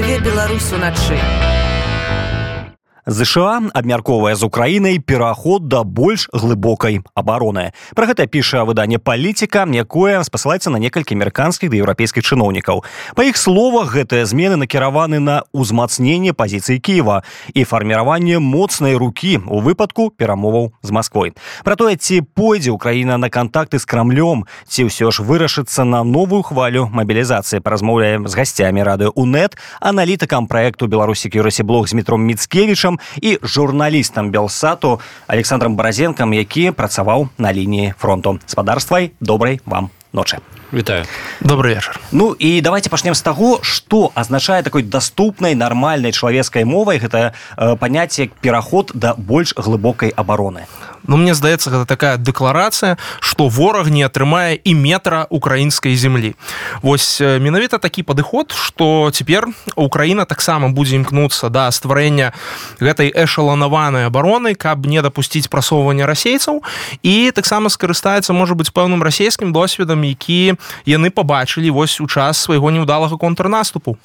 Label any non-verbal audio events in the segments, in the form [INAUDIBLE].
жыве беларус уначы ЗША абмяркоўвае з украінай пераход да больш глыбокай абароны. Про гэта піша выданне палітыка якое спасылаецца на некалькі амерыканскіх да еўрапейскіх чыноўнікаў. Па іх словах гэтыя змены накіраваны на ўзмацненне пазіцыі Киева і фарміраванне моцнай рукі у выпадку перамоваў з Масквой. Про тое ці пойдзе Украіна на кантакты з крамлём ці ўсё ж вырашыцца на новую хвалю мабілізацыі паразмаўляем з гасцямі рады унет аналітыкам проекту беларусі кюрасі блог з метром міцкевічам рэдактарам і журналістам белсату александром баразенкам які працаваў на лініі фронту. Спадарствай добрай вам ночы Вітаю. Добрый вечар Ну і давайте пачнем з таго што азначае такой даступнай нармальнай чалавецкай мовай гэта э, паняцце пераход да больш глыбокай абароны. Ну мне здаецца гэта такая дэкларацыя што вораг не атрымае і метра украінскай землі. Вось менавіта такі падыход што цяпер Украіна таксама будзе імкнуцца да стварэння гэтай эшаланаванай абароны каб не дапусціць прасоўвання расейцаў. І таксама скарыстаецца можа быць пэўным расійскім досведам які яны побачылі вось у час свайго неўдалага контрнаступу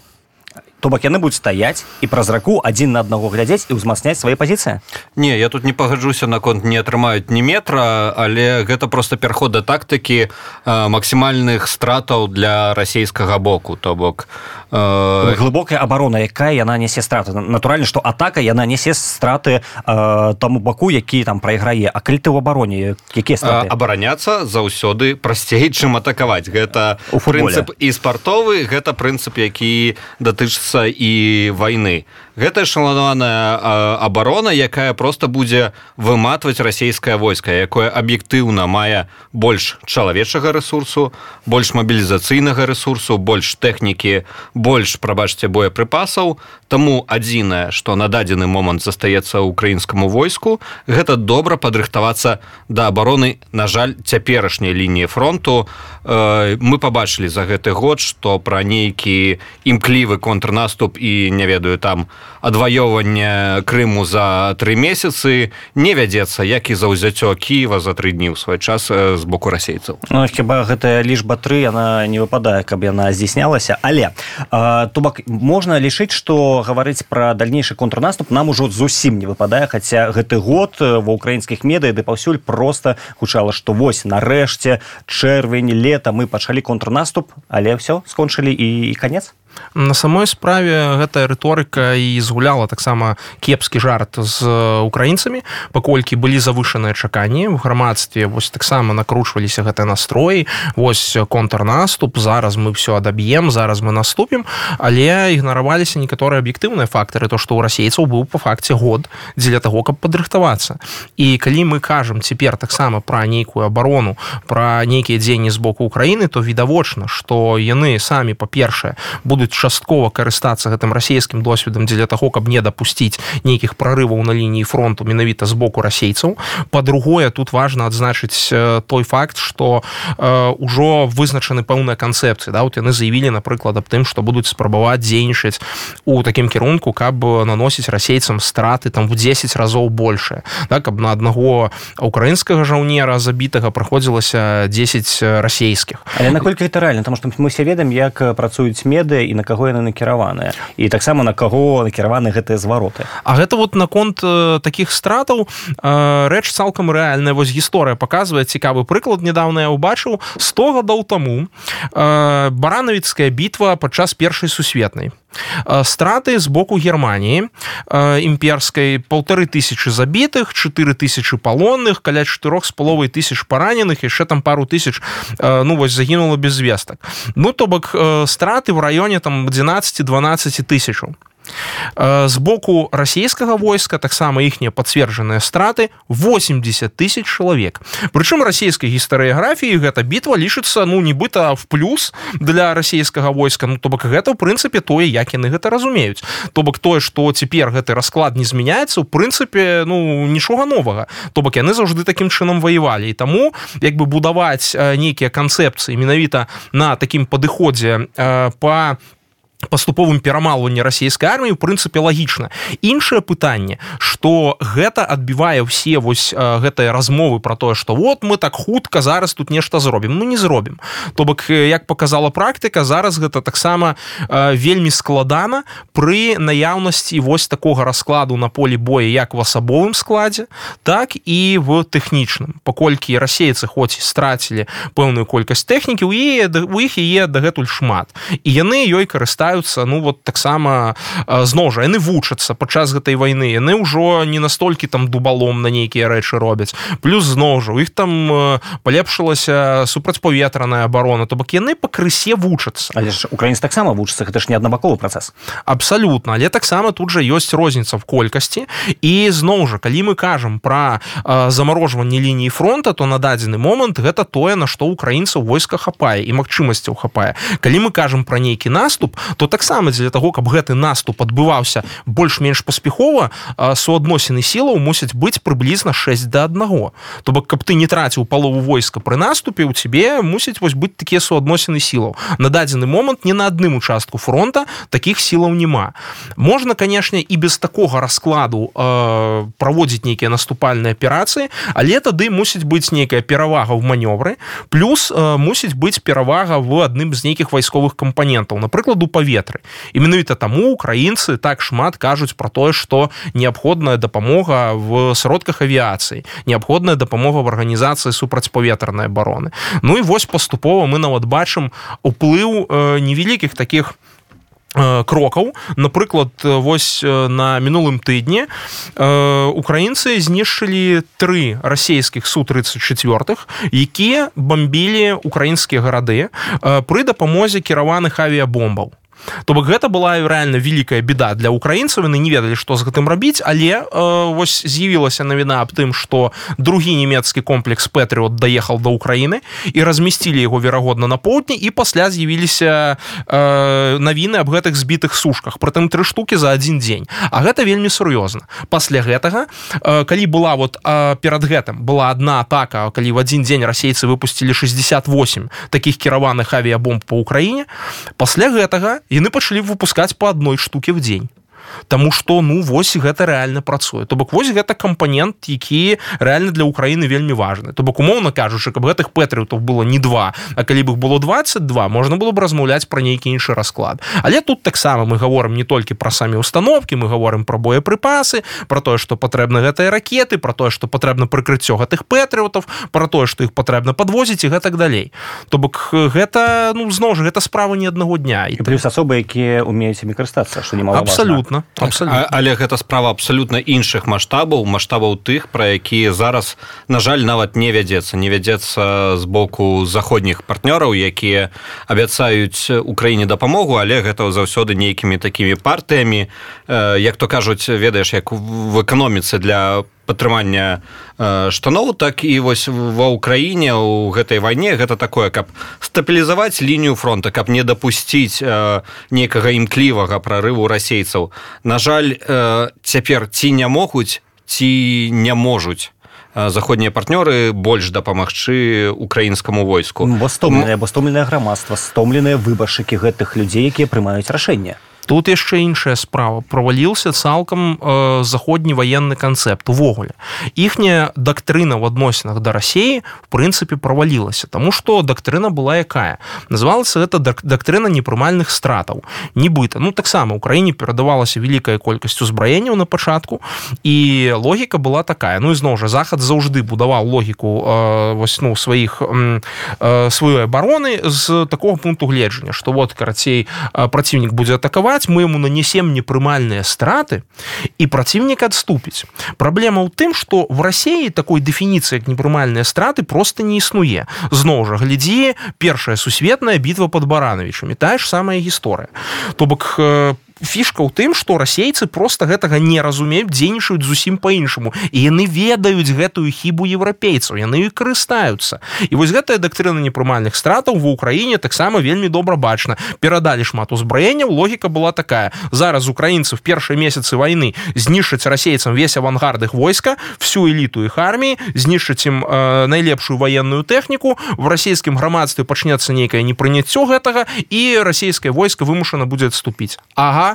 то бок яны будуць стаяць і праз раку адзін на аднаго глядзець і ўзмацняць свае пазіцыі? Не я тут не пагаджуся наконт не атрымаюць ні метра але гэта просто пераход да тактыкі максімальных стратаў для расійскага боку. То бок э... глыбокая абарона якая яна нясе страты. Натуральна што атака яна нясе страты э, таму баку які там прайграе. А калі ты ў абароне якія абараняцца заўсёды прасцей чым атакаваць. Гэта у прынцып і спартовы гэта прынцып які датычыцца хаоса і войны гэта шаланаваная абарона якая просто будзе выматваць расійскае войска якое аб'ектыўна мае больш чалавечага ресурсу больш мабілізацыйнага ресурсу больш тэхнікі больш прабачце боепрыпасаў. Таму адзінае што на дадзены момант застаецца украінскаму войску гэта добра падрыхтавацца да абароны на жаль цяперашняй лініі фронту. Э, мы побачылі за гэты год што пра нейкі імклівы контрнаступ і не ведаю там адваёўванне крыму за тры месяцы. Не вядзецца як і за ўзяццё Киева за тры дні ў свой час з боку расейцаў. Ну, хіба гэтая лічба тры яна не выпадае каб яна здійснялася? Але то бок можна лічыць што гаварыць пра дальнейшы контрнаступ нам ужо зусім не выпадае хаця гэты год ва ўкраінскіх медыя ды паўсюль просто гучала што вось нарэшце чэрвень лета мы пачалі контрнаступ але ўсё скончылі і, і канец на самой справе гэтая рыторыка і згуляла таксама кепскі жарт з украінцамі. Паколькі былі завышаныя чаканні в грамадстве вось таксама накручваліся гэтыя настроі вось контрнаступ зараз мы все адаб'ем зараз мы наступім. Але ігнараваліся некаторыя аб'ектыўныя фактары то што ў расейцаў быў по факце год дзеля того каб падрыхтавацца. І калі мы кажам цяпер таксама пра нейкую абарону пра нейкія дзеянні з боку Украіны то відавочна што яны самі па-першае будуць будуць часткова карыстацца гэтым расійскім досведам дзеля таго каб не дапусціць нейкіх прорываў на лініі фронту менавіта з боку расейцаў. По-другое тут важно адзначыць той факт что ўжо вызначаны пэўныя канцэпцыі да? Вот яны заявілі напрыклад аб тым что будуць спрабаваць дзейнічаць у такім кірунку каб наносіць расейцам страты там в 10 разоў больше да, каб на аднаго украінскага жаўнера забітага праходзілася 10 расійскіх але наколькі это реально потому что мы все ведаем як працуюць меды і на каго яны накіраваныя. І таксама на каго накіраваны гэтыя звароты. А гэта вот наконт э, таких стратаў э, рэч цалкам рэальная. Вось гісторыя показывае цікавы прыклад недавно я убачыў 100 гадоў таму э, баранавіцкая бітва падчас першай сусветнай страты з боку германії імперскай полторы тысячи забітых 4 тысячи палонных каля чатырох з паловай тысяч параненых яшчэ там пару тысяч ну вось загінула без звестак ну то бок страты в раёне там 11-12 тысячаў з боку расійскага войска таксама іхнія пацверджаныя страты 80 тысяч чалавек прычым расійскай гістарыяграфіі гэта бітва лічыцца ну нібыта в плюс для расійскага войска. Ну то бок гэта ў прынцыпе тое як яны гэта разумеюць. То бок тое што цяпер гэты расклад не змяняецца у прынцыпе ну нічога новага. То бок яны заўжды такім чынам ваявалі. І таму як бы будаваць нейкія канцэпцыі менавіта на такім падыходзе по паступовым перамалванні расійскай арміі у прынцыпе лагічна. Іншае пытанне что гэта адбівае ўсе вось гэтыя размовы про тое что вот мы так хутка зараз тут нешта зробім ну не зробім. То бок як показала практыка зараз гэта таксама вельмі складана при наяўнасці вось такога раскладу на полі боя як в асабовым складзе так і в тэхнічным. Паколькі расейцы хоць страцілі пэўную колькасць тэхнікі у е у іх яе дагэтуль шмат. І яны ёй карыстаюць змагаюцца ну вот таксама зноў жа яны вучацца падчас гэтай войны яны ўжо не настолькі там дубалом на нейкія рэчы робяць. Плюс зноў жа у іх там палепшылася супрацьпаветраная абарона. То бок яны пакрысе вучацца. Але ж украінец таксама вучыцца гэта ж не аднабаковы працэс. Абсалютна. Але таксама тут жа ёсць розніца в колькасці. І зноў жа калі мы кажам про замарожванне лініі фронта то на дадзены момант гэта тое на што украінцаў войска хапае і магчымасцяў хапае. Калі мы кажам про нейкі наступ то таксама дзеля того каб гэты наступ адбываўся больш-менш паспяхова суадносіны сілаў мусяць быць прыблізна 6 до аднаго. То бок каб ты не траціў палову войска пры наступе у цябе мусіць вось быць такія суадносіны сілаў. На дадзены момант не на адным участку фронта таких сілаў няма. Можна канешне і без такога раскладу э, праводзіць нейкія наступальныя аперацыі але тады мусіць быць нейкая перавага в манёвры плюс э, мусіць быць перавага в адным з нейкіх вайсковых кампанентаў напрыкладу па паветры і менавіта таму украінцы так шмат кажуць про тое что неабходная дапамога в сродках авіяцыі неабходная дапамога в арганізацыі супрацьпаветранай обороны Ну і вось паступова мы нават бачым уплыў э, невялікіх таких э, крокаў. Напрыклад вось э, на мінулым тыдні украінцы знішчылі тры расійскіх су 34 якія бомбілі украінскія гарады пры дапамозе кіраваных авіабомбаў то бок гэта была реально вялікая беда для украінцаў. Яны не ведалі што з гэтым рабіць але э, вось з'явілася навіна аб тым что другі нямецкі комплекс пэтрыот даехал до Украіны і размясцілі яго верагодна на поўдні і пасля з'явіліся э, навіны аб гэтых збітых сушках. Прытым тры штуки за один дзень. А гэта вельмі сур'ёзна. Пасля гэтага э, калі была вот э, перад гэтым была одна атака калі в один дзень расейцы выпусцілі 68 таких кіраваных авіабомб по Украіне пасля гэтага яны пачалі выпускаць по адной штуке в дзень Таму что ну вось гэта реально працуе. То бок вось гэта кампанент які реально для Украіны вельмі важны. То бок умоўно кажучы каб гэтых пэтрыутов было не два А калі их было 22 можна было бы размаўляць про нейкі іншы расклад. Але тут таксама мы говорим не толькі про самі установки мы говорим про боепрыпасы про тое что патрэбна гэтыя ракеты про тое что патрэбна прыкрыццё гэтых пэтрыутов про тое что их патрэбна подвозіць і гэтак далей. То бок гэта ну зноў жа гэта справа не аднаго дня. І плюс асобы якія умеюць імі карыстацца что не абсолютно Так, але гэта справа абсалютна іншых маштабаў маштабаў тых пра якія зараз на жаль нават не вядзецца. Не вядзецца з боку заходніх партнёраў якія абяцаюць украіне дапамогу. Але гэта заўсёды нейкімі такімі партыямі. Як то кажуць ведаеш як в эканоміцы для падтрымання э, штаноў так і вось ва ўкраіне ў гэтай вайне гэта такое каб стабілізаваць лінію фронта каб не дапусціць э, некага імклівага прарыву расейцаў. На жаль э, цяпер ці не могуць ці не можуць заходнія партнёры больш дапамагчы украінскаму войску. Бо стомленае бо стомленае грамадства стомленыя выбаршчыкі гэтых людзей якія прымаюць рашэнне тут яшчэ іншая справа. Праваліўся цалкам э, заходні военны канцэпт увогуле. Іхняя дактрына в адносінах да рассіі в прынцыпе правалілася тому что дактрына была якая. Называлася это дактрына непрымальных стратаў. Нібыта ну таксама украіне перадавалася вялікая колькасць узбраенняў на пачатку і логіка была такая. Ну ізноў жа захад заўжды будаваў логіку э, вось ну сваіх э, сваёй обороны з такого пункту гледжання что вот карацей э, праціўнік будзе атакаваць атакаваць мы ему нанесем непрымальныя страты і праціўнік адступіць праблема ў тым что в рассіі такой дэфініцыі як непрымальныя страты просто не існуе зноў жа глядзі першая сусветная бітва под барановичамі тая ж самая гісторыя то бок по фішка ў тым што расейцы просто гэтага не разумеюць дзейнічаюць зусім по-іншаму і яны ведаюць гэтую хібу еўрапейцаў яны і карыстаюцца. І вось гэтая дактрына непрымальных стратаў ва ўкраіне таксама вельмі добра бачна. Перадалі шмат узбраенняў логіка была такая. Зараз украінцы в першыя месяцы войны знішчаць расейцам весь авангард их войска всю эліту их арміі знішчаць ім э, найлепшую военную тэхніку. В расійскім грамадстве пачнецца нейкае непрыняццё гэтага і расійскае войска вымушана будзе адступіць. Ага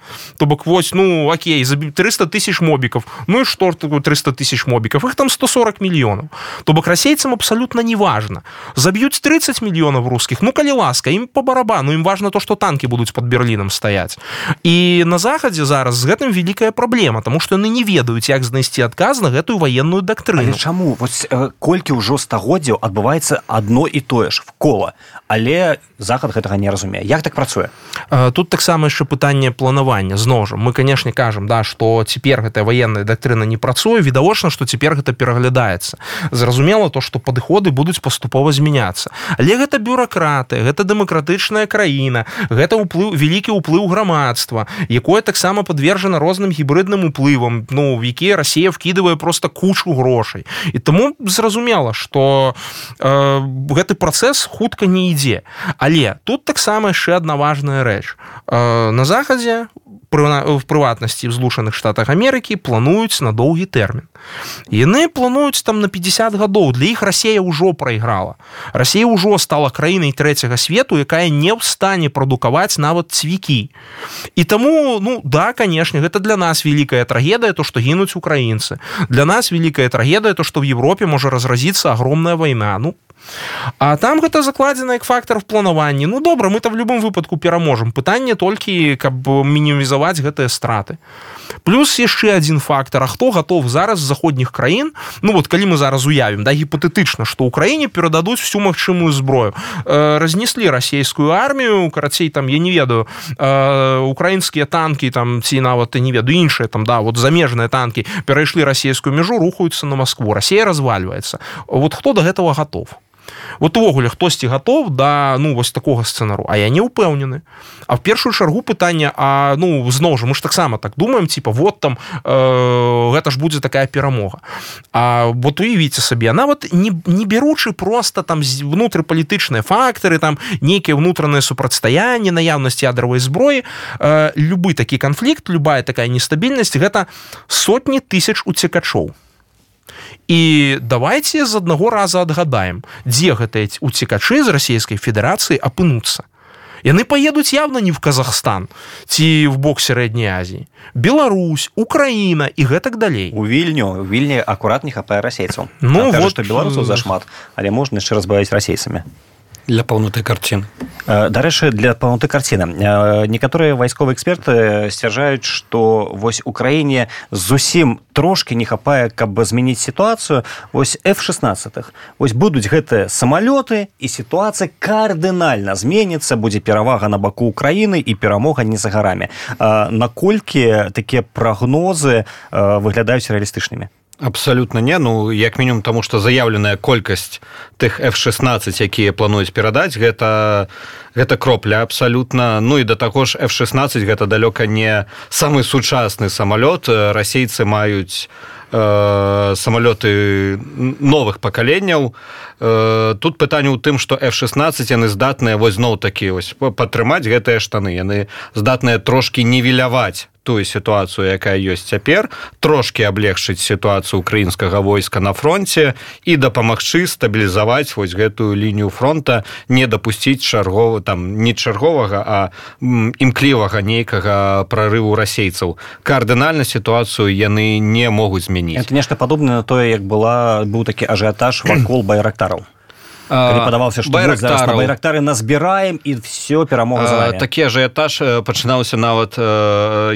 то бок вось ну окей за 300 тысяч мобіков ну и что такое 300 тысяч мобіков их там 140 мільёнаў то бок расейцам абсолютно неважно заб'юць 30 мільёнов русских ну калі ласка ім по барабану ім важно то что танки будуць под берліном стаять і на захадзе зараз з гэтым великкая праблема тому что яны не ведаюць як знайсці адказ на гэтую военную дактрыну чаму? Вось колькі ўжо стагоддзяў адбываецца одно і тое ж в кола. Але захад гэтага не разумее. Як так працуе? Тут таксама яшчэ пытанне планавання зноў жа мы канешне кажам да что цяпер гэтая военная дактрына не працуе відавочна что цяпер гэта пераглядаецца зразумела то что падыходы будуць паступова змяняцца але гэта бюракраты гэта дэмакратычная краіна гэта ўплыў вялікі ўплыў грамадства якое таксама подвержана розным гібридным уплывам ну в якія Росія вкидывае просто кучу грошай і таму зразумела что э, гэты працэс хутка не ідзе але тут таксама яшчэ одна важная рэч э, на захадзе в прыватнасці в злучаных штатах Амерыкі плануюць на доўгі тэрмін. Яны плануюць там на 50 гадоў. Для іх Росія ўжо прайграла. Росія ўжо стала краінай трэцяга свету якая не ў стане прадукаваць нават цвікі. І таму ну да канешне гэта для нас вялікая трагедыя то што гінуць украінцы. Для нас вялікая трагедыя то што в Европе можа разразіцца огромная вайна. Ну А там гэта закладзена як фактор в планаванні. Ну добра мы то в любом выпадку пераможам. Пытанне толькі каб мінімізаваць гэтыя страты. Плюс яшчэ один фактор А хто готов зараз заходніх краін Ну вот калі мы зараз уявім да гіпотетычна что Украіне перададуць всю магчымую зброю. Э, разнеслі расійскую армію карацей там я не ведаю э, украінскія танки там ці нават не ведаю іншыя там да вот замежныя танки перайшлі расійскую мяжу рухаюцца на Москву Росія развальваецца. Вот хто до гэтага готов вот увогуле хтосьці готов да ну вось такого сцэнару а я не упэўнены а в першую чаргу пытання а ну зноў жа мы ж таксама так думаем типа вот там э, гэта ж будзе такая перамога. А вот уявіце сабе нават не, не бяручы просто там внутрыпалітычныя фактары там нейкіе ўнутранае супрацьстаянне наяўнасці ядравай зброі э, любы такі канфлікт любая такая нестабільнасць гэта сотні тысяч уцекачоў і давайте з аднаго раза адгадаем дзе гэтыя уцекачы з расійскай федэрацыі апынуцца. Яны поедуць явно не в Казахстан ці в бок сярэдняй Азіі. Беларусь Украіна і гэтак далей. У вільню вільні акурат не хапае расейцаў. Ну вот што беларусаў зашмат але можна яшчэ разбавіць расейцамі для паўноты карцін дарэчы для паўноты карціны некаторыя вайсковыя эксперты сцвярджаюць што вось у краіне зусім трошки не хапае каб змяніць сітуацыю. Вось f-16 ось будуць гэтыя самалёты і сітуацыя кардынальна зменіцца будзе перавага на баку Украіны і перамога не за гарамі. Наколькі такія прагнозы выглядаюць рэалістычнымі абсолютно не. Ну як мінімум тому что заявленая колькасць тых f16 якія плануюць перадаць гэта гэта кропля абсолютно. Ну і да таго ж f16 гэта далёка не самы сучасны самалёт расейцы маюць э, самалёты новых пакаленняў э, тут пытанне ў тым что f16 яны здатныя вось зноў такі вось падтрымаць гэтыя штаны. Яны здатныя трошки нівеляваць тую сітуацыю якая ёсць цяпер трошки аблегчыць сітуацыю украінскага войска на фронте і дапамагчы стабілізаваць вось гэтую лінію фронта не дапусціць чаргова там не чарговага а імклівага нейкага прарыву расейцаў. Кардынальна сітуацыю яны не могуць змяніць. Это нешта падобна на тое як была быў такі ажыятаж вакол байрактараў падаваўся што байрактары назбіраем і все перамога такі ажыятаж пачынаўся нават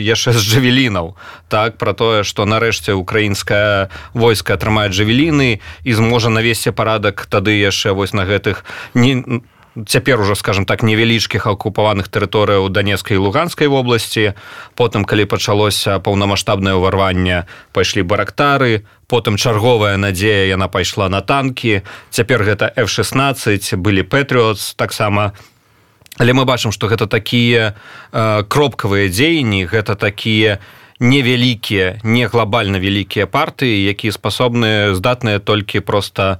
яшчэ з жавелінаў так про тое што нарэшце украінскае войска атрымае жавеліны і зможа навесці парадак тады яшчэ вось на гэтых не цяпер ужо скажем так невялічкіх акупаваных тэрыторыяў данецкай луганскай вобласці. Потым калі пачалося паўнамасштабнае ўварванне пайшлі барактары потым чарговая надзея яна пайшла на танкі. Цяпер гэта f16 былі пэтрыоц таксама. Але мы бачым что гэта такія э, кропкавыя дзеянні гэта такія невялікія не глобальна вялікія партыі якія спасобныя здатныя толькі просто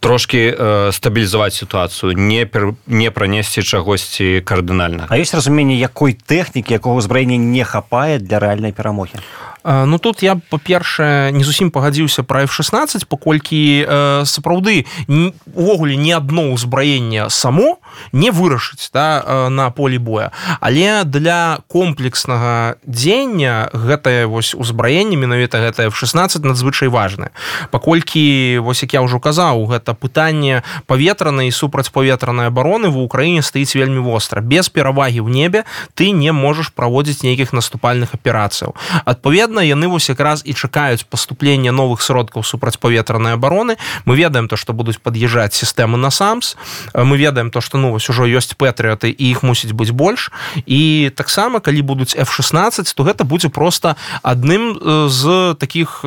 трошки э, стабілізаваць сітуацыю не пер, не пранесці чагосьці кардынальна А ёсць разуменне якой тэхнікі якого ўзбраення не хапае для рэальнай перамогі Ну тут я па-першае не зусім пагадзіўся пра f16 паколькі э, сапраўды увогуле ні адно ўзбраенне само не вырашыць да, на полі боя. Але для комплекснага дзення гэтае вось узбраенне менавіта гэта f16 надзвычай важное паколькі вось як я ўжо казаў гэта пытанне паветранай супрацьпаветранай абароны в Украіне стаіць вельмі востра. Без перавагі ў небе ты не можаш праводзіць нейкіх наступальных аперацыяў. Адпаведна адпаведна яны вось якраз і чакаюць паступлення новых сродкаў супрацьпаветранай абароны. Мы ведаем то что будуць пад'язджаць сістэмы на самс. Мы ведаем то что ну вось ужо ёсць патрыоты і іх мусіць быць больш. І таксама калі будуць f16 то гэта будзе просто адным з таких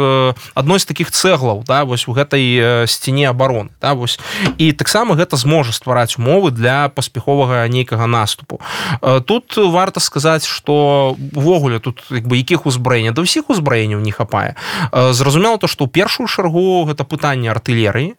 адной з таких цэглаў да вось у гэтай сцяне обороны да вось. І таксама гэта зможа ствараць умовы для паспяховага нейкага наступу. Тут варта сказаць что увогуле тут як бы якіх узбраення? Да ўсіх узбраенняў не хапае. Зразумела то что ў першую чаргу гэта пытанне артылерыі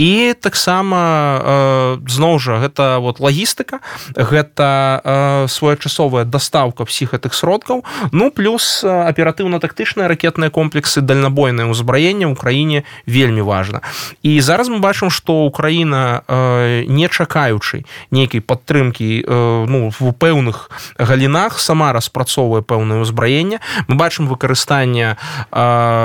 і таксама зноў жа гэта вот лагістыка гэта своечасовая дастаўка всіх гэтых сродкаў ну плюс аператыўна-тактычныя ракетныя комплексы дальнабойнае ўзбраенне ў краіне вельмі важна. І зараз мы бачым что Украіна не чакаючы нейкай падтрымкі ну в пэўных галінах сама распрацоўвае пэўнае ўзбраенне. Мы бачым выкарыстання выкарыстання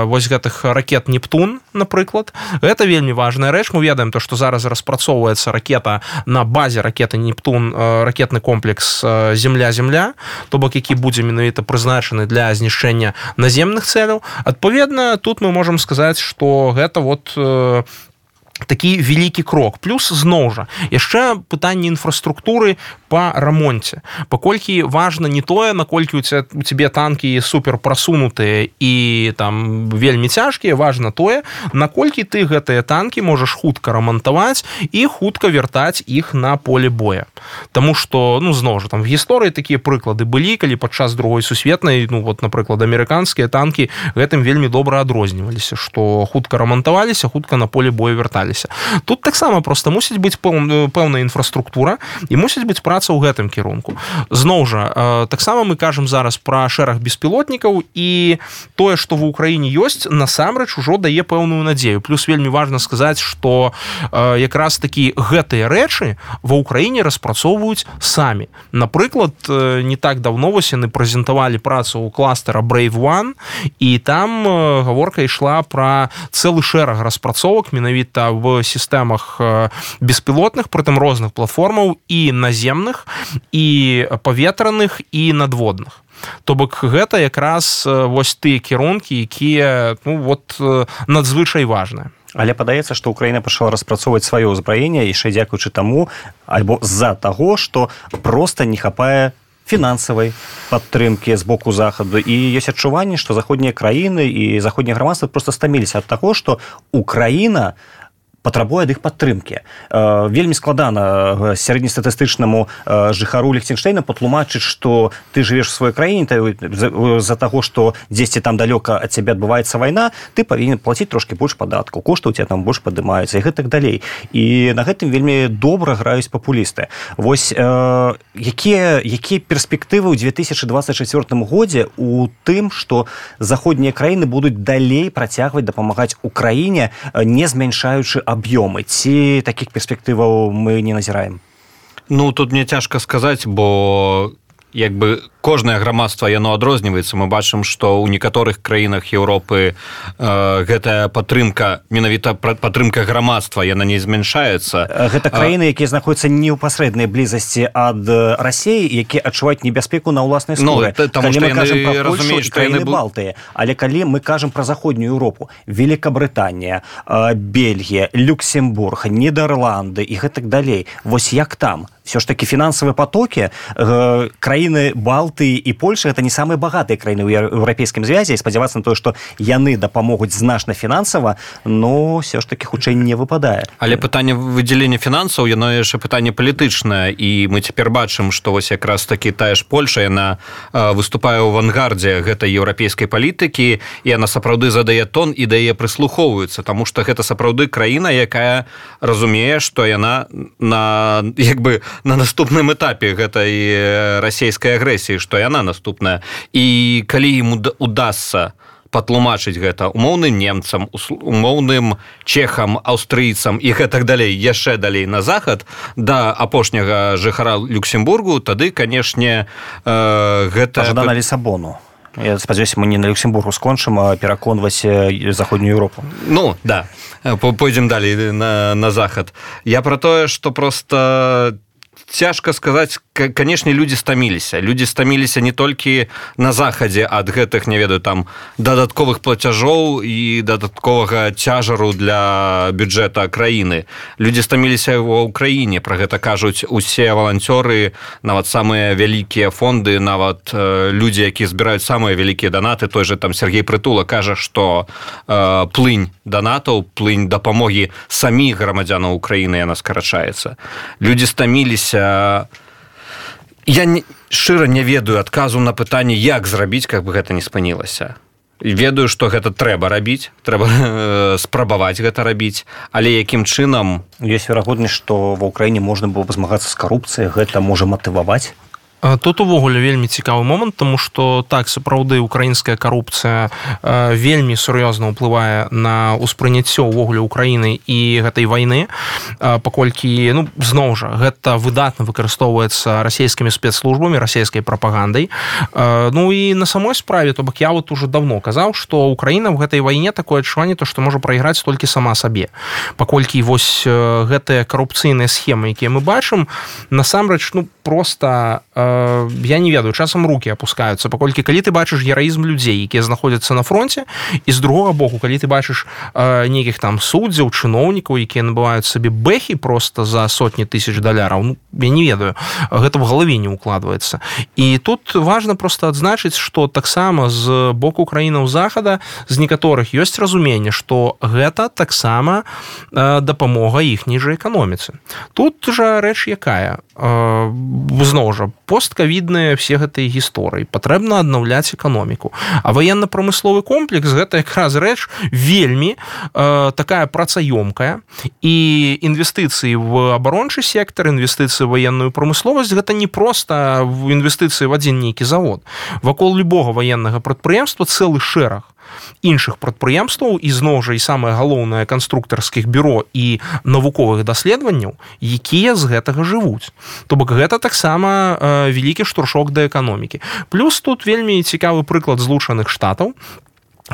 вось гэтых ракет нептун напрыклад. Это вельмі важная рэч. Мы ведаем то что зараз распрацоўваецца ракета на базе ракеты нептун ракетны комплекс земля земля то бок які будзе менавіта прызначаны для знішчэння наземных цэляў. Адпаведна тут мы можемм сказаць что гэта вот у такі вялікі крок. Плюс зноў жа яшчэ пытанне інфраструктуры по рамонце. Паколькі важно не тое наколькі у тебя у тебе танки супер прасунутыя і там вельмі цяжкія важно тое наколькі ты гэтыя танки можаш хутка рамантаваць і хутка вяртаць іх на поле боя. Таму что ну зноў жа там в гісторыі такія прыклады былі калі падчас другой сусветнай ну вот напрыклад амерыканскія танки гэтым вельмі добра адрозніваліся что хутка рамантаваліся хутка на поле боя вярталі займаліся тут таксама просто мусіць быць пэўная інфраструктура і мусіць быць праца ў гэтым кірунку. Зноў жа таксама мы кажам зараз пра шэраг беспілотнікаў і тое што в Украіне ёсць насамрэч ужо дае пэўную надзею. Плюс вельмі важна сказаць что якраз такі гэтыя рэчы ва ўкраіне распрацоўваюць самі. Напрыклад не так давно вось яны прэзентавалі працу ў кластера brave one і там гаворка ішла пра цэлы шэраг распрацовак менавіта в сістэмах э, беспілотных прытым розных платформаў і наземных і паветраных і надводных. То бок гэта якраз э, вось тыя кірункі якія ну вот э, надзвычай важныя. Але падаецца што Украіна пачала распрацоўваць сваё ўзбраенне яшчэ дзякуючы таму альбо з-за таго што просто не хапае фінансавай падтрымкі з боку захаду. І ёсць адчуванне што заходнія краіны і заходнія грамадства просто стаміліся ад таго што Украіна не патрабуе ад іх падтрымкі. Вельмі складана сярэднестатыстычнаму жыхару ліхтенштейна патлумачыць што ты жывеш в сваёй краіне з-за таго што дзесьці там далёка ад цябе адбываецца вайна ты павінен плаціць трошки больш падатку кошты у тебя там больш падымаюцца і гэтак далей. І на гэтым вельмі добра граюць папулісты. Вось якія якія перспектывы ў 2024 годзе у тым што заходнія краіны будуць далей працягваць дапамагаць украіне не змяншаючы аб'ёмы ці такіх перспектываў мы не назіраем ну тут мне цяжка сказаць бо як бы кожнае грамадства яно адрозніваецца. Мы бачым што ў некаторых краінах Еўропы э, гэтая падтрымка менавіта падтрымка грамадства яна не змяншаецца. Гэта краіны якія знаходзяцца не ў пасрэднай блізасці ад рассеі які адчуваць небяспеку на ўласнай ну, балтыя але калі мы кажам пра заходнюю Еўропу Великабрытанія Бельгія люксембург нідерланды і гэтак далей вось як там все ж таки фінансавыя потоки э, краіны балты і польша это не самыя багатыя краіны ў еўрапейскім звязе спадзявацца на тое что яны дапамогуць значна фінансава но все ж таки хутчэй не выпадае але пытанне выдзялення фінансаў яно яшчэ пытанне палітычнае і мы цяпер бачым што вось якраз такі тая ж польша яна выступае ў авангардзе гэтай еўрапейскай палітыкі і она сапраўды задае тон і дае прыслухоўваецца тому что гэта сапраўды краіна якая разумее что яна на як бы на наступным этапе гэтай расійскай агрэсіі што яна наступная. І калі ему удастся патлумачыць гэта умоўным немцам умоўным чехам аўстрыйцам і гэтак далей яшчэ далей на захад да апошняга жыхара люксембургу тады канешне э, гэта на лісабону. Я спадзяюся мы не на люксембургу скончым пераконваць заходнюю Еўропу ну да. Пойдзем далей на, на захад. Я про тое что просто цяжка сказаць канешне людзі стаміліся людзі стаміліся не толькі на захадзе ад гэтых не ведаю там дадатковых плацяжоў і дадатковага цяжару для бюджэта краіны. Людзі стаміліся ва ўкраіне про гэта кажуць усе валанцёры нават самыя вялікія фонды нават э, людзі якія збіраюць самыя вялікія данаты той же там Сергей притула кажа что э, плынь данатаў плынь дапамогі саміх грамадзянаў Украіны яна скарачаецца. Людзі стаміліся я не, шчыра не ведаю адказу на пытанне як зрабіць как бы гэта не спынілася. Ведаю что гэта трэба рабіць трэба [LAUGHS] э, спрабаваць гэта рабіць. Але якім чынам? Есть верагоднасць что ва ўкраіне можна было бы змагацца з карупцыяй гэта можа матываваць тут увогуле вельмі цікавы момант тому что так сапраўды украінская карупцыя вельмі сур'ёзна ўплывае на ўспрыняццё ўвогуле Украіны і гэтай вайны. Паколькі ну зноў жа гэта выдатна выкарыстоўваецца расійскімі спецслужбамі расійскай прапагандай. Ну і на самой справе то бок я вот уже давно казаў что Украіна в гэтай вайне такое адчуванне то что можа прайграць толькі сама сабе. Паколькі вось гэтыя карупцыйныя схемы якія мы бачым насамрэч ну просто э, я не ведаю часам руки опускаются паколькі калі ты бачыш гераізм людзей якія знаходзяцца на фронте і з другога боку калі ты бачыш нейкіх там суддзяў чыноўнікаў якія набываюць сабе бэхі просто за сотні тысяч даляраў ну, я не ведаю гэта в галаве не укладваецца. І тут важно просто адзначыць что таксама з боку краінаў захада з некаторых ёсць разуменне что гэта таксама дапамога іхняй жа эканоміцы. Тут жа рэч якая зноў жа посткавідныя все гэтыя гісторыі. Патрэбна аднаўляць эканоміку. А военно-прамысловы комплекс гэта якраз рэч вельмі э, такая працаёмкая. І інвестыцыі в абарончы сектор інвестыцыі военную прамысловасць гэта не просто в інвестыцыі в адзін нейкі завод. Вакол любого военнага прадпрыемства цэлы шэраг іншых прадпрыемстваў. Ізноў жа і самае галоўнае канструктарскіх бюро і навуковых даследаванняў якія з гэтага жывуць. То бок гэта таксама вялікі штуршок да эканомікі. Плюс тут вельмі цікавы прыклад злучаных штатаў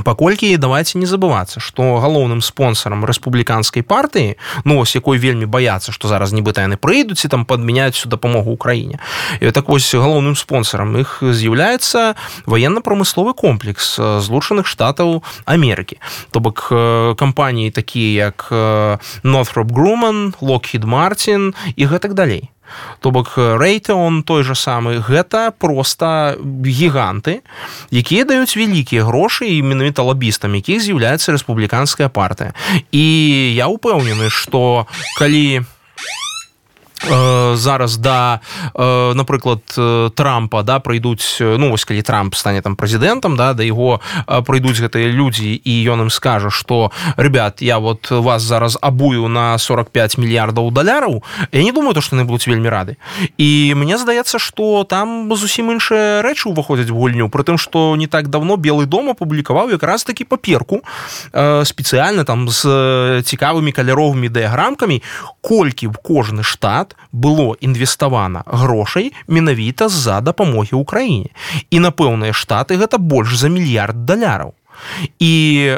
паколькі давайте не забывацца что галоўным спонсорам рэспубліканскай партыі ну ось якой вельмі баяцца что зараз нібыта яны прыйдуць і там падмяняць всю дапамогу Украіне так вось галоўным спонсорам іх з'яўляецца военно-прамысловы комплекс злучаных штатаў Амерыкі. То бок кампаніі такія як Northrop Grumman Lockheed Martin і гэтак далей то бок рэйтеон той же самы. Гэта просто гіганты якія даюць вялікія грошы і менавіта лабістам якіх з'яўляецца рэспубліканская партыя. І я упэўнены что калі у Э, зараз да напрыклад трампа да прыйдуць ну вось калі трамп стане там прэзідэнтам да да яго прыйдуць гэтыя людзі і ён ім скажа что ребят я вот вас зараз абую на 45 мільярдаў даляраў я не думаю то что яны будуць вельмі рады і мне здаецца что там зусім іншыя рэчы уваходзяць в гульню при тым что не так давно белый дом апублікаваў якраз таки паперку спецыяльна там з цікавымі каляровымі дыяграмкамі колькі в кожны штат штат было інвеставана грошай менавіта з-за дапамогі ўкраіне і на пэўныя штаты гэта больш за мільярд даляраў і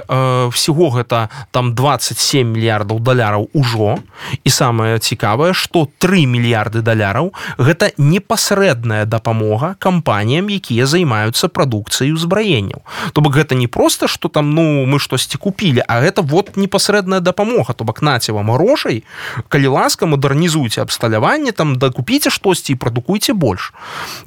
э, всего гэта там 27 мільярдаў даляраў ужо. І самае цікавае что 3 мільярды даляраў гэта непасрэдная дапамога кампаніям якія займаюцца прадукцыяй узбраенняў. То бок гэта не просто что там ну мы штосьці купілі а гэта вот непасрэдная дапамога. То бок наце вам грошай калі ласка мадэрнізуйце абсталяванне там дакупіце штосьці і прадукуйце больш.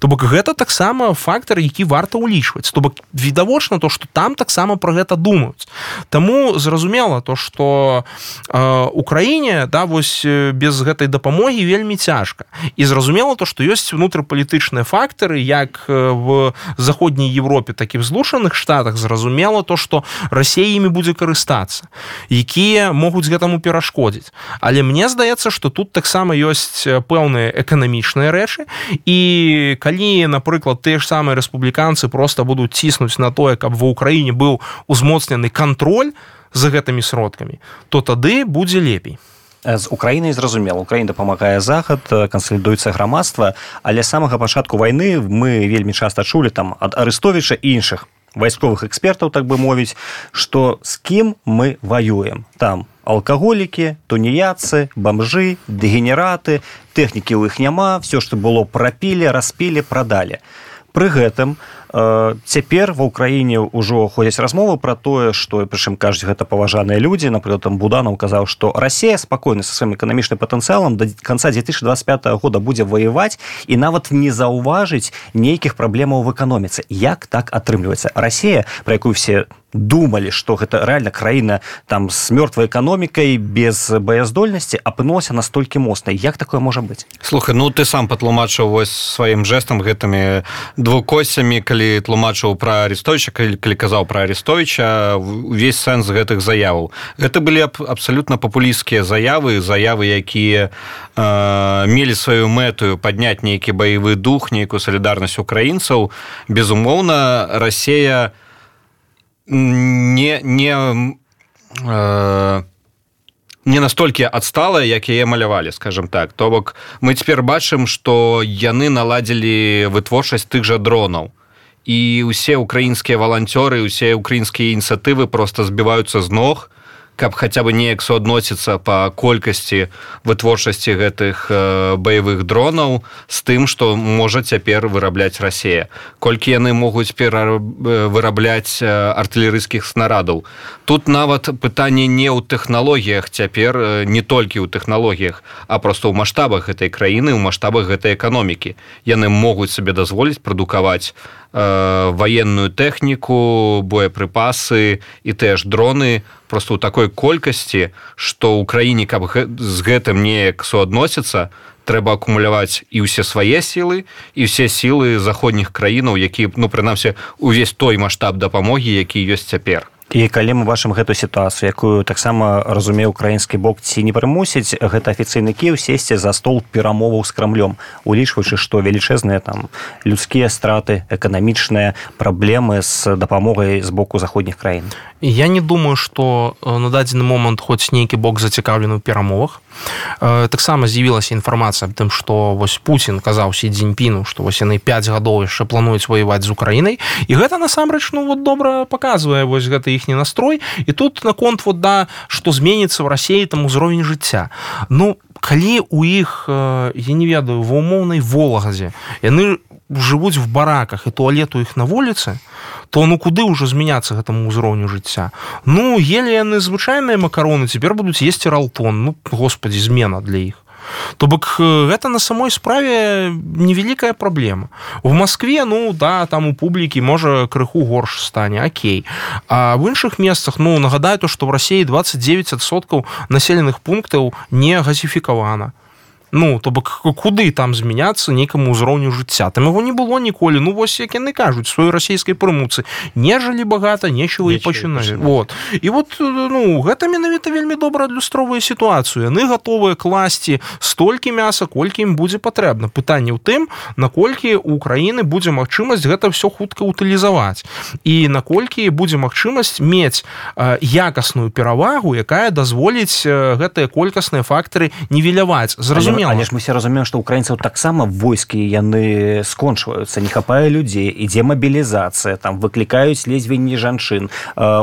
То бок гэта таксама фактор які варта ўлічваць. То бок відавочна то что там таксама про гэта думаюць. Таму зразумела то что э, Украіне да вось без гэтай дапамогі вельмі цяжка. І зразумела то что ёсць унутрыпалітычныя фактары як в заходняй Европе так і в злучаных штатах зразумела то что Росія імі будзе карыстацца якія могуць гэтаму перашкодзіць. Але мне здаецца что тут таксама ёсць пэўныя эканамічныя рэчы. І калі напрыклад тыя ж самыя рэспубліканцы просто будуць ціснуць на тое каб ва ўкраіне быў узмоцнены контроль за гэтымі сродкамі то тады будзе лепей. З Украінай зразумела. Украіна дапамагае захад кансалідуецца грамадства. Але самага пачатку вайны мы вельмі часта чулі там ад арыстовіча іншых вайсковых экспертаў так бы мовіць что з кім мы воюем там алкаголікі туніяцы бомжы дэгенераты тэхнікі ў іх няма все что было прапілі распілі прадалі. Пры гэтым у цяпер ва ўкраіне ўжо ходзяць размовы пра тое што прычым кажуць гэта паважаныя людзі. Напрыклад там буданаў казаў што Росія спакойна са сваім эканамічным патэнцыялам да канца 2025 года будзе ваяваць і нават не заўважыць нейкіх праблемаў в эканоміцы. Як так атрымліваецца? Росія про якую все думалі что гэта реально краіна там с мёртвай эканомікай без баяздольнасці апынулася настолькі моцнай як такое можа быть? Слухай ну ты сам патлумачыў вось сваім жестам гэтымі двукосямі калі тлумачыў про арестовича калі, калі казаў про арестовича увесь сэнс гэтых заяваў. Гэта былі аб, абсолютно папулійскія заявы заявы якія э, мелі сваю мэтую падняць нейкі баявы дух нейкую салідарнасць украінцаў. Безумоўна Росія не не не э, не настолькі адстала як яе малявалі скажем так. То бок мы цяпер бачым что яны наладзілі вытворчасць тых жа дронаў. І усе украінскія валанцёры усе украінскія ініцыятывы просто збіваюцца з ног каб хаця бы неяк суадносіцца па колькасці вытворчасці гэтых э, баявых дронаў з тым што можа цяпер вырабляць рассея колькі яны могуць пера вырабляць артылерыйскіх снарадаў тут нават пытанне не ў тэхналогіях цяпер не толькі ў тэхналогіях а просто ў маштабах гэтай краіны ў маштабах гэтай эканомікі. Яны могуць сабе дазволіць прадукаваць Военную тэхніку боепрыпасы і тыя ж дроны. Просто ў такой колькасці што ў краіне каб з гэтым неяк суадносіцца трэба акумуляваць і ўсе свае сілы і ўсе сілы заходніх краінаў які ну прынамсі увесь той маштаб дапамогі які ёсць цяпер і калі мы бачым гэту сітуацыю якую таксама разуме украінскі бок ці не прымусіць гэта афіцыйны кіў сесці за стол перамоваў з крамлём улічваючы што велічэзныя там людскія страты эканамічныя праблемы з дапамогай з боку заходніх краін. Я не думаю что э, на дадзены момант хоць нейкі бок зацікаўлены ў перамовах. Э, таксама з'явілася інфармацыя аб тым што вось Путін казаўся дзеньпіну што вось яны 5 гадоў яшчэ плануюць ваяваць з Украінай. І гэта насамрэч ну вот добра паказвае вось гэта іхні настрой. І тут наконт вот да што зменіцца ў рассіі там узровень жыцця ну калі у іх э, я не ведаю ва умоўнай волагазе яны жывуць в бараках і туалету іх на вуліцы то ну куды ўжо змяняцца гэтаму ўзроўню жыцця? Ну ели яны звычайныя макароны цяпер будуць есці ралтон. Ну господі змена для іх то бок гэта на самой справе невялікая праблема. В москве ну да там у публікі можа крыху горш стане Окей а в іншых месцах ну нагадаю то что в россии 29соткаў населеных пунктаў не газифікавана ну то бок куды там змяняцца нейкаму ўзроўню жыцця? Там его не было ніколі. Ну вось як яны кажуць сваёй расійскай прымуцы. Нежалі багата нечего і пачыналі вот і вот ну гэта менавіта вельмі добра адлюстровая сітуацыю. Яны гатовыя класці столькі мяса колькі ім будзе патрэбна. Пытанне ў тым наколькі у Украіны будзе магчымасць гэта все хутка утылізаваць і наколькі будзе магчымасць мець якасную перавагу якая дазволіць гэтыя колькасныя фактары нівеляваць. Зразумела зразумела але ж мы все разумеем что украінцаў таксама войскі яны скончваюцца не хапае людзей ідзе мабілізацыя там выклікаюць лезвенні жанчын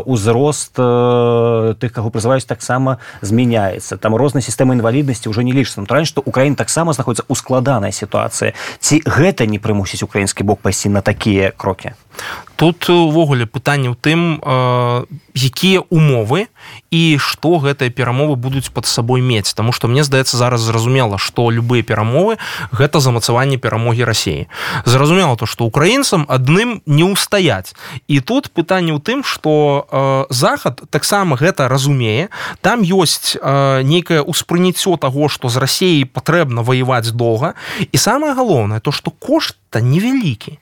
узрост тых каго прызываюць таксама змяняецца там розныя сістэмы інваліднасці ўжо не лічыцца натуральна што Украін таксама знаходіцца ў складанай сітуацыі ці гэта не прымусіць украінскі бок пайсці на такія крокі тут увогуле пытанне ў тым якія умовы і што гэтыя перамовы будуць под сабой мець. Таму што мне здаецца зараз зразумела што любыя перамовы гэта замацаванне перамогі рассіі зразумела то што украінцам адным не ўстаяць. І тут пытанне ў тым што э, захад таксама гэта разумее. Там ёсць э, нейкае ўспрыняццё таго што з рассіяй патрэбна ваяваць доўга. І самае галоўнае то што кошт-то невялікі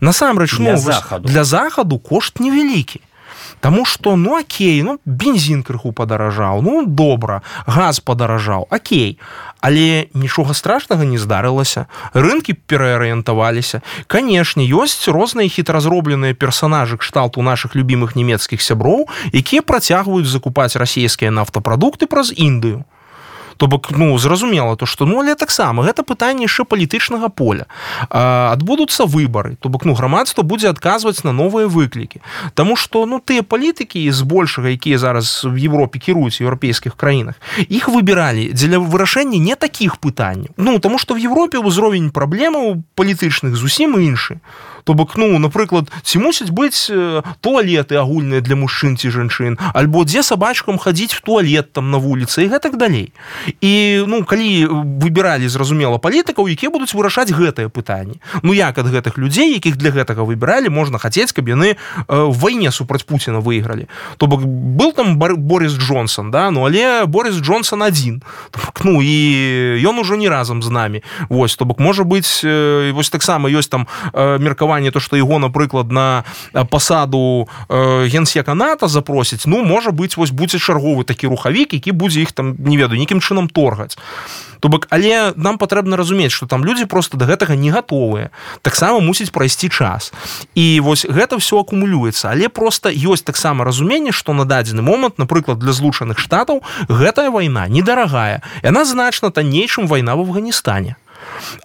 насамрэч для, ну, захаду. для захаду кошт невялікі. Таму что ну Окей ну бензин крыху падаражаў ну добра газ падаражаў Окей але нічога страшнага не здарылася рынкі пераарыентаваліся. Канешне ёсць розныя хітразробленыя персонажы кшталту наших любимых нямецкіх сяброў якія працягваюць закупаць расійскія нафтапрадукты праз індыю то бок ну зразумела то что ну але таксама гэта пытанне яшчэ палітычнага поля. Адбудуцца выбары то бок ну грамадства будзе адказваць на новыя выклікі. Таму что ну тыя палітыкі збольшага якія зараз в Европе кіруюць еўрапейскіх краінах іх выбіралі дзеля вырашэння не таких пытанняў. Ну тому что в Европе ўзровень праблемаў палітычных зусім іншы то бок ну напрыклад ці мусяць быць э, туалеты агульныя для мужчын ці жанчын альбо дзе сабачкам хадзіць в туалет там на вуліцы і гэтак далей. І ну калі выбіралі зразумела палітыкаў якія будуць вырашаць гэтае пытанне. Ну як ад гэтых людзей якіх для гэтага выбіралі можна хацець каб яны э, в вайне супраць Пуціна выйгралі. То бок был там Борис Джонсон да ну але Борис Джонсон один ну і ён ужо не разам з намі. Вось то бок можа быць э, вось таксама ёсць там меркаванне меркаванне то что его напрыклад на пасаду э, генсека ната запросіць ну можа быть вось будзе чарговы такі рухавік які будзе іх там не ведаю нейкім чынам торгаць то бок але нам патрэбна разумець что там людзі просто до гэтага не гатовыя таксама мусіць прайсці час. І вось гэта все акумулюецца але просто ёсць таксама разуменне что на дадзены момант напрыклад для злучаных штатаў гэтая вайна недарагая яна значна таннейшым вайна в Афганістане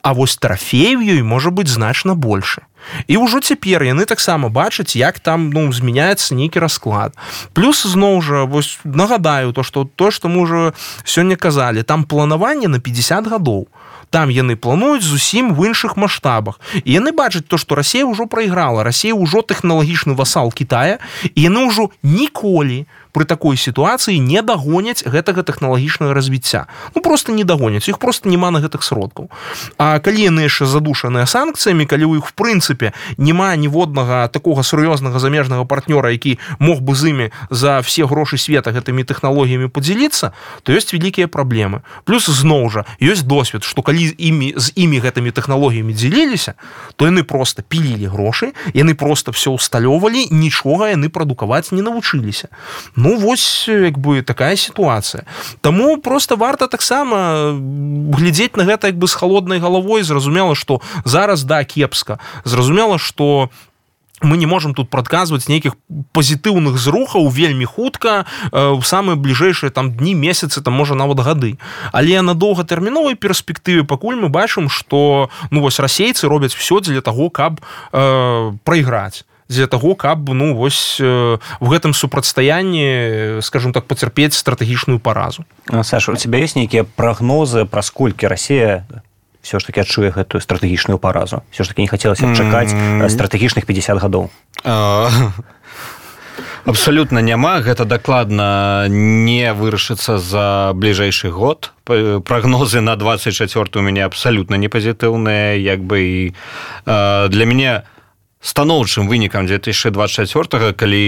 А вось трафею ёй можа быць значна больше і ўжо цяпер яны таксама бачаць як там ну змяняецца нейкі расклад. Плюс зноў жа вось нагадаю то что то что мы уже сёння казалі там планаванне на 50 гадоў. Там яны плануюць зусім в іншых маштабах. І яны бачаць то что Росія ўжо прайграла. Росія ўжо тэхналагічны васал Китая і яны ўжо ніколі при такой сітуацыі не дагоняць гэтага тэхналагічнага развіцця. Ну просто не дагоняць іх просто няма на гэтых сродкаў. А калі яны яшчэ задушаныя санкцыямі калі ў іх в прынцыпе няма ніводнага такога сур'ёзнага замежнага партнёра які мог бы з імі за все грошы света гэтымі тэхналогіямі подзяліцца то ёсць вялікія праблемы. Плюс зноў жа ёсць досвед что калі імі з імі гэтымі тэхналогіямі дзяліліся то яны просто пілілі грошы яны просто все усталёвалі нічога яны прадукаваць не навучыліся. ну Ну вось як бы такая сітуацыя. Таму просто варта таксама глядзець на гэта як бы з холоднай галавой. Зразумела что зараз да кепска. Зразумела что мы не можем тут прадказваць нейкіх пазітыўных зрухаў вельмі хутка у э, самыя бліжэйшыя там дні месяцы там можа нават гады. Але на доўгатэрміновай перспектыве пакуль мы бачым что ну вось расейцы робяць все дзеля того каб э, прайграць для того каб ну вось в гэтым супрацьстаянні скажем так пацярпець стратэгічную паразу. Саша у тебя есть нейкія прагнозы праз колькі Росія все ж таки адчуе гэтую стратэгічную паразу? Все ж таки не хацелася чакаць mm -hmm. стратэгічных 50 гадоў. Абсолютно няма. Гэта дакладна не вырашыцца за бліжэйшы год. Прагнозы на 24 у мяне абсалютна не пазітыўныя як бы і для мяне у станоўчым вынікам 2024 калі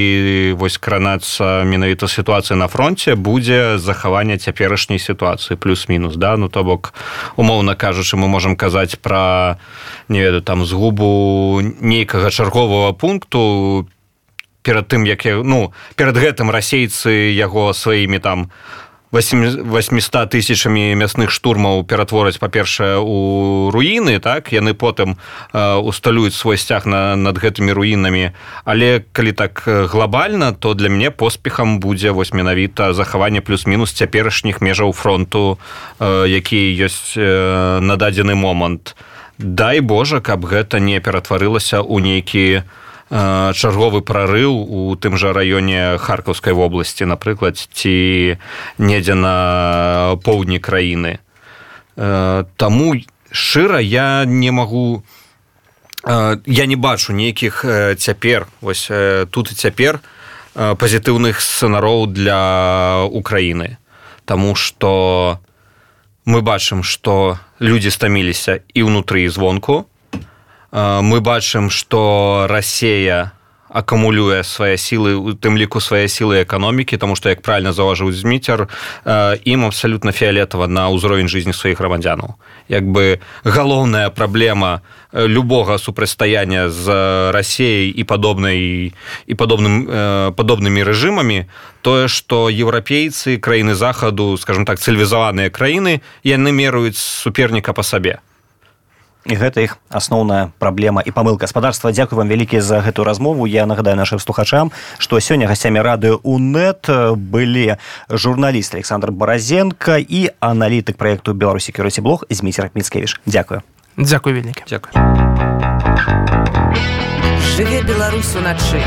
вось кранацца менавіта сітуацыя на фронте будзе захаванне цяперашняй сітуацыі плюс-мінус да? Ну то бок умоўна кажучы мы можемм казаць пра не ведаю там згубу нейкага чарговага пункту перад тым як я ну перад гэтым расейцы яго сваімі там 800 тысячамі мясных штурмаў ператвораць па-першае у руіны так яны потым э, усталююць свой сцяг на над гэтымі руінамі але калі так глобальна то для мяне поспехам будзе вось менавіта захаванне плюс-мінус цяперашніх межаў фронту э, якія ёсць э, на дадзены момант. Дай Божа каб гэта не ператварылася ў нейкі у чарговы прарыў у тым жа раёне харкаўскай вобласці напрыклад ці недзе на поўдні краіны. Таму шчыра я не магу я не бачу нейкіх цяпер вось тут і цяпер пазітыўных сцэнароў для Украіны. Таму што мы бачым што людзі стаміліся і ўнутры і звонку мы бачым что Росія акумулюе свае сілы у тым ліку свае сілы эканомікі тому что як правильно заўважыў зміцер ім абсалютна фіолетава на ўзровень жизни сваіх грамадзянаў. Як бы галоўная праблема любога супрацьстаяння з рассеяй і падобнай і падобным падобнымі рэжымамі тое что еўрапейцы краіны захаду скажем так цывілізаваныя краіны яны меруюць суперніка по сабе і гэта іх асноўная праблема і памылка гаспадарства. Дзякую вам вялікі за гэтую размову. Я нагадаю нашим слухачам што сёння гасцямі радыё унет былі журналіст александр баразенко і аналітык проекту беларусі кіруці блог зміцер міцкевіш дзякую. Дзякую вялікі дзякую жыве беларус уначы